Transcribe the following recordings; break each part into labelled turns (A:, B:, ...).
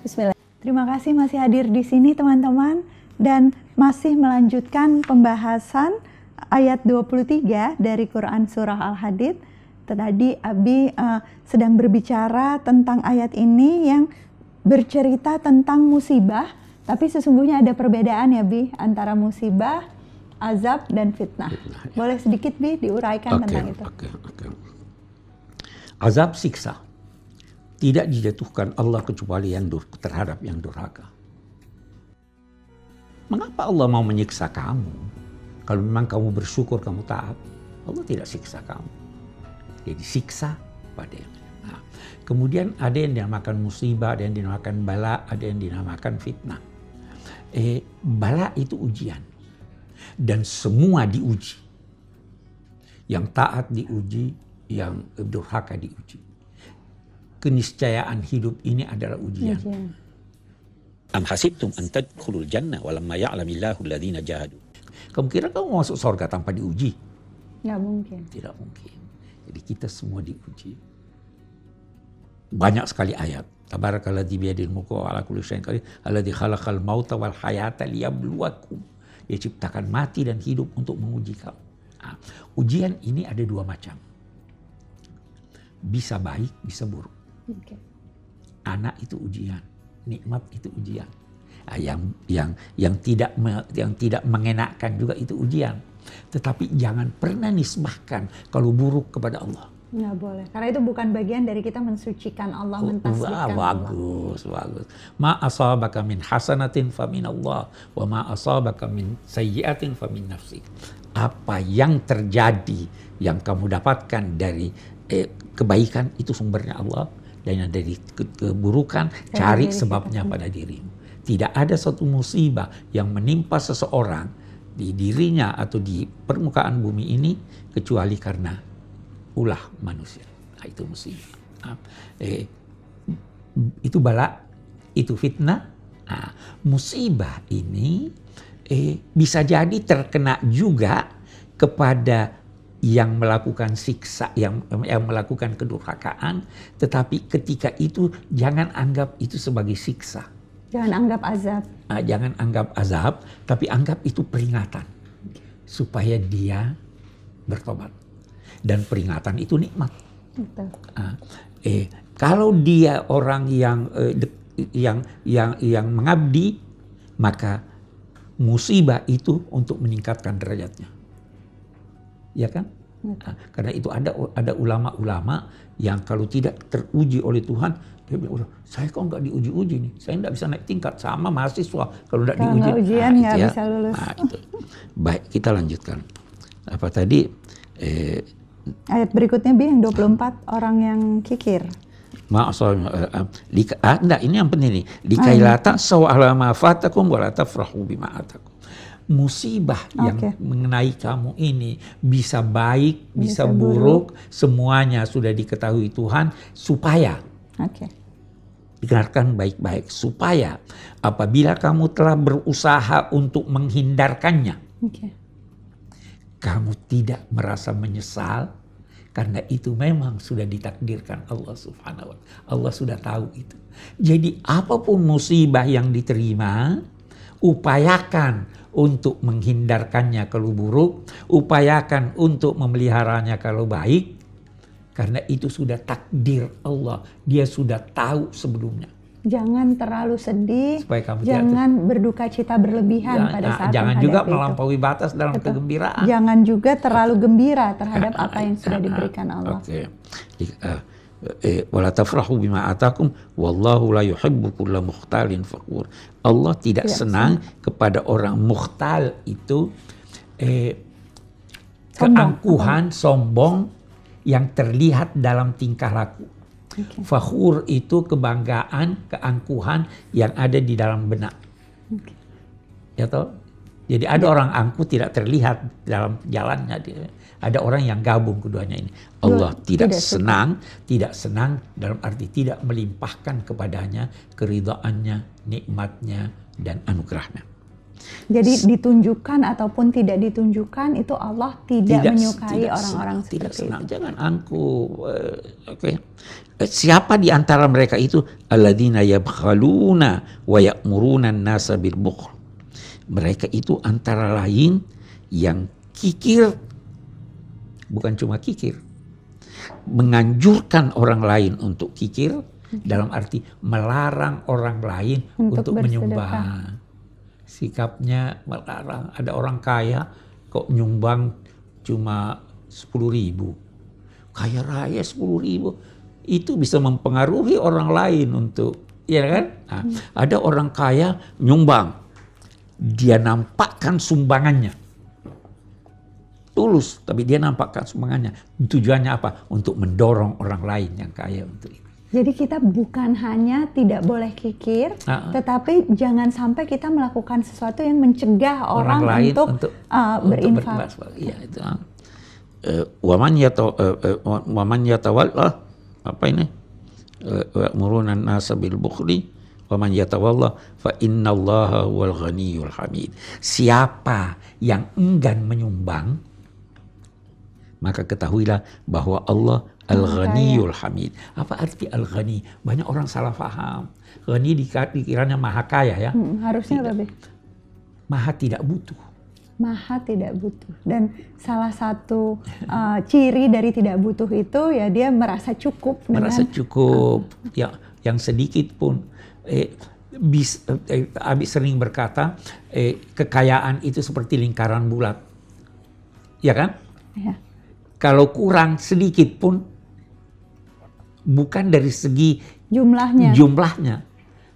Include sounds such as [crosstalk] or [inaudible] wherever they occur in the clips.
A: Bismillah. Terima kasih masih hadir di sini teman-teman dan masih melanjutkan pembahasan ayat 23 dari Quran surah Al-Hadid. Tadi Abi uh, sedang berbicara tentang ayat ini yang bercerita tentang musibah, tapi sesungguhnya ada perbedaan ya Bi antara musibah, azab dan fitnah. fitnah ya. Boleh sedikit Bi diuraikan okay, tentang itu? Okay. Okay.
B: Azab siksa tidak dijatuhkan Allah kecuali yang terhadap yang durhaka. Mengapa Allah mau menyiksa kamu? Kalau memang kamu bersyukur, kamu taat, Allah tidak siksa kamu. Jadi siksa pada yang nah, Kemudian ada yang dinamakan musibah, ada yang dinamakan bala, ada yang dinamakan fitnah. Eh, bala itu ujian. Dan semua diuji. Yang taat diuji, yang durhaka diuji. Keniscayaan hidup ini adalah ujian.
C: Am hasibtum an tadkhulul jannah walamma ya'lamillahu alladhina jahadu.
B: Kamu kira kamu masuk surga tanpa diuji?
A: Tidak mungkin.
B: Tidak mungkin. Jadi kita semua diuji. Banyak sekali ayat. Tabarakalladzi biyadil mulku wa ala kulli syai'in qadir alladzi khalaqal mauta wal hayata liyabluwakum. Dia ciptakan mati dan hidup untuk menguji kamu. Nah, ujian ini ada dua macam. Bisa baik, bisa buruk. Okay. Anak itu ujian, nikmat itu ujian. Nah, yang yang yang tidak yang tidak mengenakan juga itu ujian. Tetapi jangan pernah nisbahkan kalau buruk kepada Allah.
A: Nggak boleh, karena itu bukan bagian dari kita mensucikan Allah, oh, mentasbihkan
B: Wah, bagus, Allah. bagus. Ma asabaka min hasanatin fa min Allah, wa ma asabaka min sayyiatin fa min nafsi. Apa yang terjadi, yang kamu dapatkan dari eh, kebaikan itu sumbernya Allah, dan yang dari keburukan cari sebabnya pada dirimu. Tidak ada satu musibah yang menimpa seseorang di dirinya atau di permukaan bumi ini kecuali karena ulah manusia. Nah, itu musibah. Nah, eh, itu bala, itu fitnah. Nah, musibah ini eh, bisa jadi terkena juga kepada yang melakukan siksa, yang, yang melakukan kedurhakaan, tetapi ketika itu jangan anggap itu sebagai siksa
A: Jangan anggap azab.
B: Uh, jangan anggap azab, tapi anggap itu peringatan supaya dia bertobat. Dan peringatan itu nikmat. Betul. Uh, eh, kalau dia orang yang uh, de, yang yang yang mengabdi, maka musibah itu untuk meningkatkan derajatnya. Ya kan? Nah, karena itu ada ada ulama-ulama yang kalau tidak teruji oleh Tuhan dia bilang, udah saya kok nggak diuji-uji nih. Saya nggak bisa naik tingkat sama mahasiswa kalau nggak diuji.
A: Ujian nggak nah, ya. bisa lulus. Nah, itu.
B: Baik, kita lanjutkan. Apa tadi? Eh,
A: Ayat berikutnya bi yang 24 orang yang kikir.
B: Maaf, uh, uh, ah, enggak, ini yang penting nih. Likailata sawala ma fatakum wa tafrahu bima atakum. Musibah okay. yang mengenai kamu ini bisa baik, bisa, bisa buruk, buruk, semuanya sudah diketahui Tuhan supaya okay dengarkan baik-baik supaya apabila kamu telah berusaha untuk menghindarkannya, okay. kamu tidak merasa menyesal karena itu memang sudah ditakdirkan Allah Subhanahu wa Allah sudah tahu itu. Jadi apa pun musibah yang diterima, upayakan untuk menghindarkannya kalau buruk, upayakan untuk memeliharanya kalau baik, karena itu sudah takdir Allah. Dia sudah tahu sebelumnya.
A: Jangan terlalu sedih. Supaya kamu jangan tidak berduka cita berlebihan ya, pada nah, saat
B: Jangan juga melampaui batas dalam Betul. kegembiraan.
A: Jangan juga terlalu gembira terhadap apa yang sudah diberikan Allah. [laughs] Oke. Okay.
B: Uh, eh, wala tafrahu bima atakum wallahu la yuhibbu kulla mukhtalin fakur. Allah tidak, tidak senang senang kepada orang mukhtal itu eh, keangkuhan, sombong yang terlihat dalam tingkah laku. Okay. Fakhur itu kebanggaan, keangkuhan yang ada di dalam benak. Okay. Ya toh? Jadi ada ya. orang angkuh tidak terlihat dalam jalannya. Ada orang yang gabung keduanya ini. Allah Dua, tidak, tidak senang, suka. tidak senang dalam arti tidak melimpahkan kepadanya keridaannya, nikmatnya, dan anugerahnya.
A: Jadi ditunjukkan ataupun tidak ditunjukkan itu Allah tidak, tidak menyukai orang-orang seperti
B: tidak senang.
A: itu.
B: Jangan angku. Uh, Oke. Okay. siapa di antara mereka itu alladzina yabkhaluna wa ya'muruna an-nasa bil bukhl mereka itu antara lain yang kikir. Bukan cuma kikir. Menganjurkan orang lain untuk kikir dalam arti melarang orang lain untuk, untuk menyumbang. Sikapnya melarang. Ada orang kaya kok nyumbang cuma sepuluh ribu. Kaya raya sepuluh ribu. Itu bisa mempengaruhi orang lain untuk ya kan? Nah, hmm. ada orang kaya nyumbang dia nampakkan sumbangannya. Tulus tapi dia nampakkan sumbangannya. Tujuannya apa? Untuk mendorong orang lain yang kaya untuk itu.
A: Jadi kita bukan hanya tidak boleh kikir, uh, tetapi jangan sampai kita melakukan sesuatu yang mencegah orang, orang lain untuk, untuk, uh, berinfak. Iya itu.
B: Uh, waman yata uh, uh, waman yatawalla apa ini? Murunan nasa bil bukhli wa man yatawalla fa innallaha wal ghaniyul hamid siapa yang enggan menyumbang maka ketahuilah bahwa Allah Al-Ghaniyul Hamid. Apa arti Al-Ghani? Banyak orang salah faham. Ghani dikiranya maha kaya ya.
A: Hmm, harusnya lebih.
B: Maha tidak butuh
A: maha tidak butuh dan salah satu uh, ciri dari tidak butuh itu ya dia merasa cukup
B: merasa dengan, cukup uh, ya yang sedikit pun eh, bis, eh, Abi sering berkata eh, kekayaan itu seperti lingkaran bulat. Ya kan? Ya. kalau kurang sedikit pun bukan dari segi
A: jumlahnya.
B: jumlahnya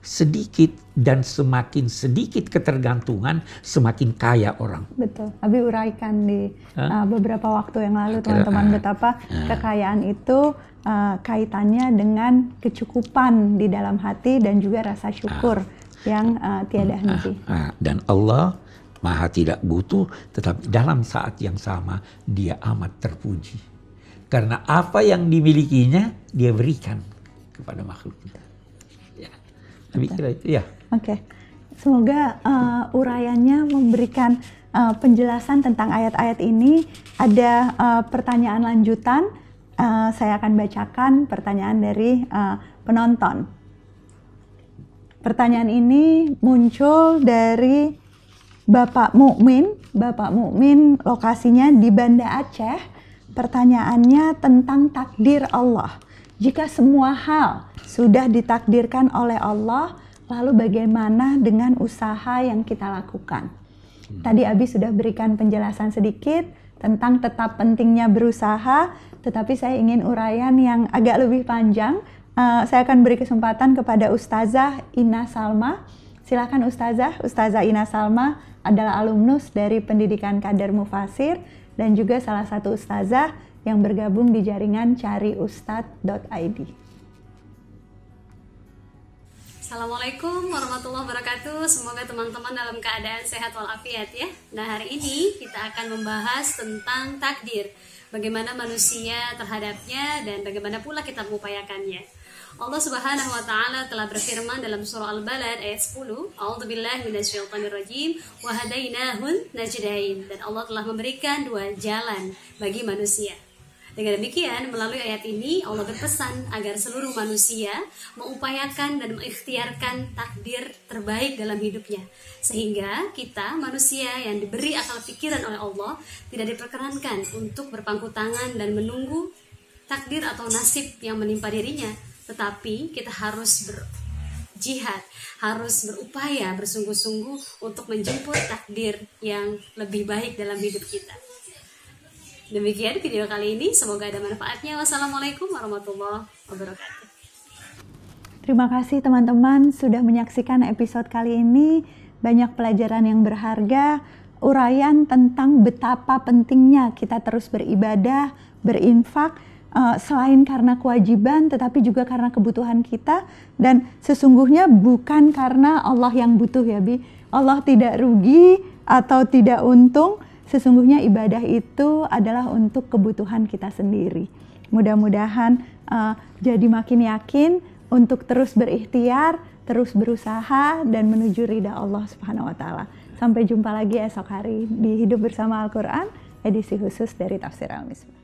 B: sedikit dan semakin sedikit ketergantungan semakin kaya orang.
A: Betul. Abi uraikan di uh, beberapa waktu yang lalu teman-teman uh, betapa uh, kekayaan itu uh, kaitannya dengan kecukupan di dalam hati dan juga rasa syukur uh, yang uh, tiada henti. Uh,
B: uh, dan Allah Maha tidak butuh, tetapi dalam saat yang sama Dia amat terpuji. Karena apa yang dimilikinya Dia berikan kepada makhluk kita. Tapi kira itu ya.
A: Oke. Okay. Semoga uh, uraiannya memberikan uh, penjelasan tentang ayat-ayat ini. Ada uh, pertanyaan lanjutan. Uh, saya akan bacakan pertanyaan dari uh, penonton. Pertanyaan ini muncul dari Bapak Mukmin. Bapak Mukmin lokasinya di Banda Aceh. Pertanyaannya tentang takdir Allah. Jika semua hal sudah ditakdirkan oleh Allah, lalu bagaimana dengan usaha yang kita lakukan? Tadi Abi sudah berikan penjelasan sedikit tentang tetap pentingnya berusaha, tetapi saya ingin uraian yang agak lebih panjang. Uh, saya akan beri kesempatan kepada Ustazah Ina Salma. Silakan Ustazah. Ustazah Ina Salma adalah alumnus dari Pendidikan Kader Mufasir dan juga salah satu ustazah yang bergabung di jaringan cariustad.id.
D: Assalamualaikum warahmatullahi wabarakatuh. Semoga teman-teman dalam keadaan sehat walafiat ya. Nah hari ini kita akan membahas tentang takdir. Bagaimana manusia terhadapnya dan bagaimana pula kita mengupayakannya. Allah Subhanahu wa taala telah berfirman dalam surah Al-Balad ayat 10, A'udzubillahi minasyaitonirrajim wa hadainahun najdain. Dan Allah telah memberikan dua jalan bagi manusia. Dengan demikian, melalui ayat ini Allah berpesan agar seluruh manusia mengupayakan dan mengikhtiarkan takdir terbaik dalam hidupnya. Sehingga kita manusia yang diberi akal pikiran oleh Allah tidak diperkenankan untuk berpangku tangan dan menunggu takdir atau nasib yang menimpa dirinya, tetapi kita harus berjihad, harus berupaya bersungguh-sungguh untuk menjemput takdir yang lebih baik dalam hidup kita. Demikian video kali ini, semoga ada manfaatnya. Wassalamualaikum warahmatullahi wabarakatuh.
A: Terima kasih teman-teman sudah menyaksikan episode kali ini. Banyak pelajaran yang berharga, uraian tentang betapa pentingnya kita terus beribadah, berinfak, uh, selain karena kewajiban tetapi juga karena kebutuhan kita dan sesungguhnya bukan karena Allah yang butuh ya Bi. Allah tidak rugi atau tidak untung, sesungguhnya ibadah itu adalah untuk kebutuhan kita sendiri. Mudah-mudahan uh, jadi makin yakin untuk terus berikhtiar, terus berusaha dan menuju ridha Allah Subhanahu wa taala. Sampai jumpa lagi esok hari di Hidup Bersama Al-Qur'an edisi khusus dari Tafsir Al-Misbah.